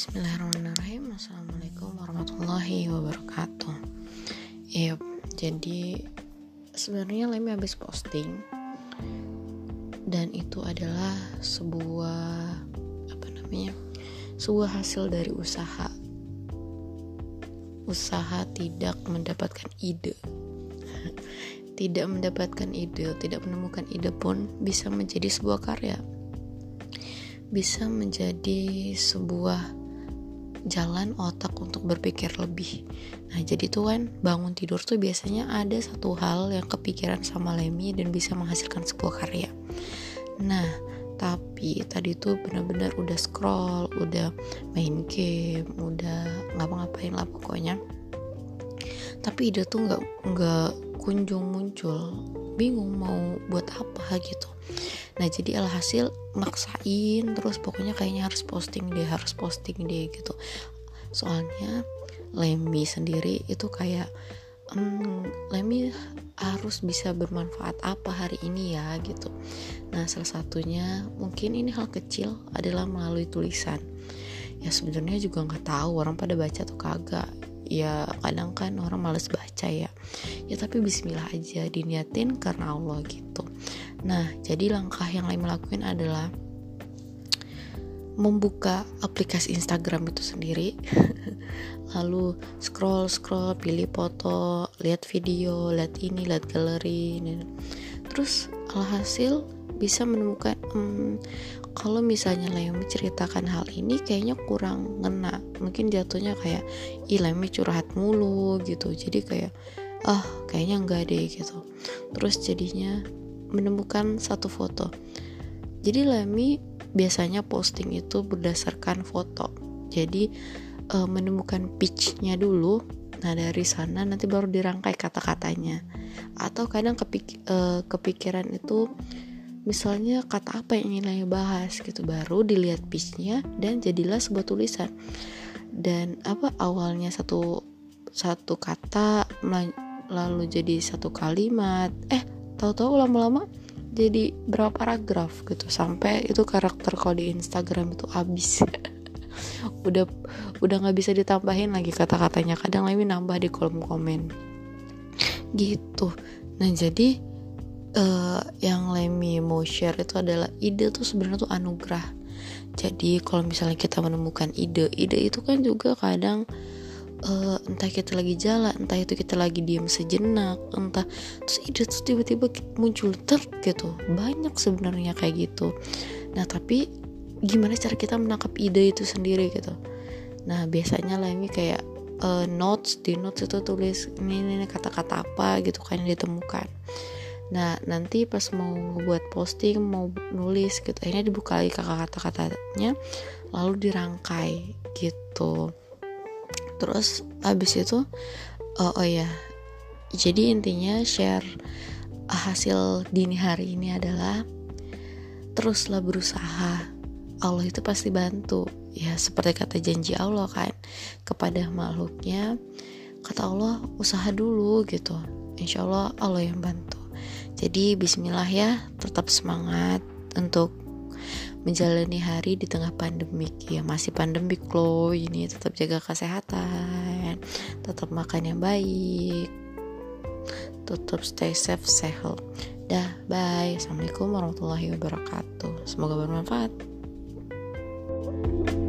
Bismillahirrahmanirrahim. Assalamualaikum warahmatullahi wabarakatuh. Iya, jadi sebenarnya Lemi habis posting dan itu adalah sebuah apa namanya sebuah hasil dari usaha usaha tidak mendapatkan ide. Tidak mendapatkan ide tidak menemukan ide pun bisa menjadi sebuah karya. Bisa menjadi sebuah jalan otak untuk berpikir lebih. Nah, jadi tuh kan bangun tidur tuh biasanya ada satu hal yang kepikiran sama Lemmy dan bisa menghasilkan sebuah karya. Nah, tapi tadi tuh benar-benar udah scroll, udah main game, udah ngapa-ngapain lah pokoknya. Tapi ide tuh nggak nggak kunjung muncul, bingung mau buat apa gitu nah jadi alhasil maksain terus pokoknya kayaknya harus posting deh harus posting deh gitu. Soalnya Lemmy sendiri itu kayak hmm, Lemmy harus bisa bermanfaat apa hari ini ya? gitu. Nah salah satunya mungkin ini hal kecil adalah melalui tulisan. Ya sebenarnya juga nggak tahu orang pada baca tuh kagak. Ya kadang kan orang males baca ya. Ya tapi bismillah aja diniatin karena Allah gitu nah jadi langkah yang lain melakukan adalah membuka aplikasi Instagram itu sendiri. Lalu scroll scroll pilih foto lihat video lihat ini lihat galeri terus alhasil bisa menemukan hmm, kalau misalnya Lemi ceritakan hal ini kayaknya kurang ngena. Mungkin jatuhnya kayak ih Lemi curhat mulu gitu. Jadi kayak ah oh, kayaknya enggak deh gitu. Terus jadinya menemukan satu foto. Jadi Lemi biasanya posting itu berdasarkan foto. Jadi uh, menemukan pitchnya dulu nah dari sana nanti baru dirangkai kata-katanya. Atau kadang kepik uh, kepikiran itu misalnya kata apa yang ingin saya bahas gitu baru dilihat pitchnya dan jadilah sebuah tulisan. Dan apa awalnya satu satu kata lalu jadi satu kalimat eh tahu-tahu lama-lama jadi berapa paragraf gitu sampai itu karakter kalau di Instagram itu habis. Udah udah nggak bisa ditambahin lagi kata-katanya. Kadang lagi nambah di kolom komen. Gitu. Nah jadi uh, yang Lemmy mau share itu adalah ide tuh sebenarnya tuh anugerah. Jadi kalau misalnya kita menemukan ide ide itu kan juga kadang uh, entah kita lagi jalan entah itu kita lagi diam sejenak entah terus ide tuh tiba-tiba muncul ter gitu. Banyak sebenarnya kayak gitu. Nah tapi gimana cara kita menangkap ide itu sendiri gitu? Nah biasanya Lemmy kayak uh, notes di notes itu tulis ini ini kata-kata apa gitu kan yang ditemukan. Nah nanti pas mau buat posting mau nulis gitu akhirnya dibuka lagi kata-katanya lalu dirangkai gitu. Terus abis itu oh, oh ya jadi intinya share hasil dini hari ini adalah teruslah berusaha. Allah itu pasti bantu. Ya seperti kata janji Allah kan kepada makhluknya kata Allah usaha dulu gitu. Insya Allah Allah yang bantu. Jadi bismillah ya, tetap semangat untuk menjalani hari di tengah pandemik ya masih pandemik loh ini tetap jaga kesehatan tetap makan yang baik tetap stay safe stay healthy dah bye. Assalamualaikum warahmatullahi wabarakatuh. Semoga bermanfaat. thank you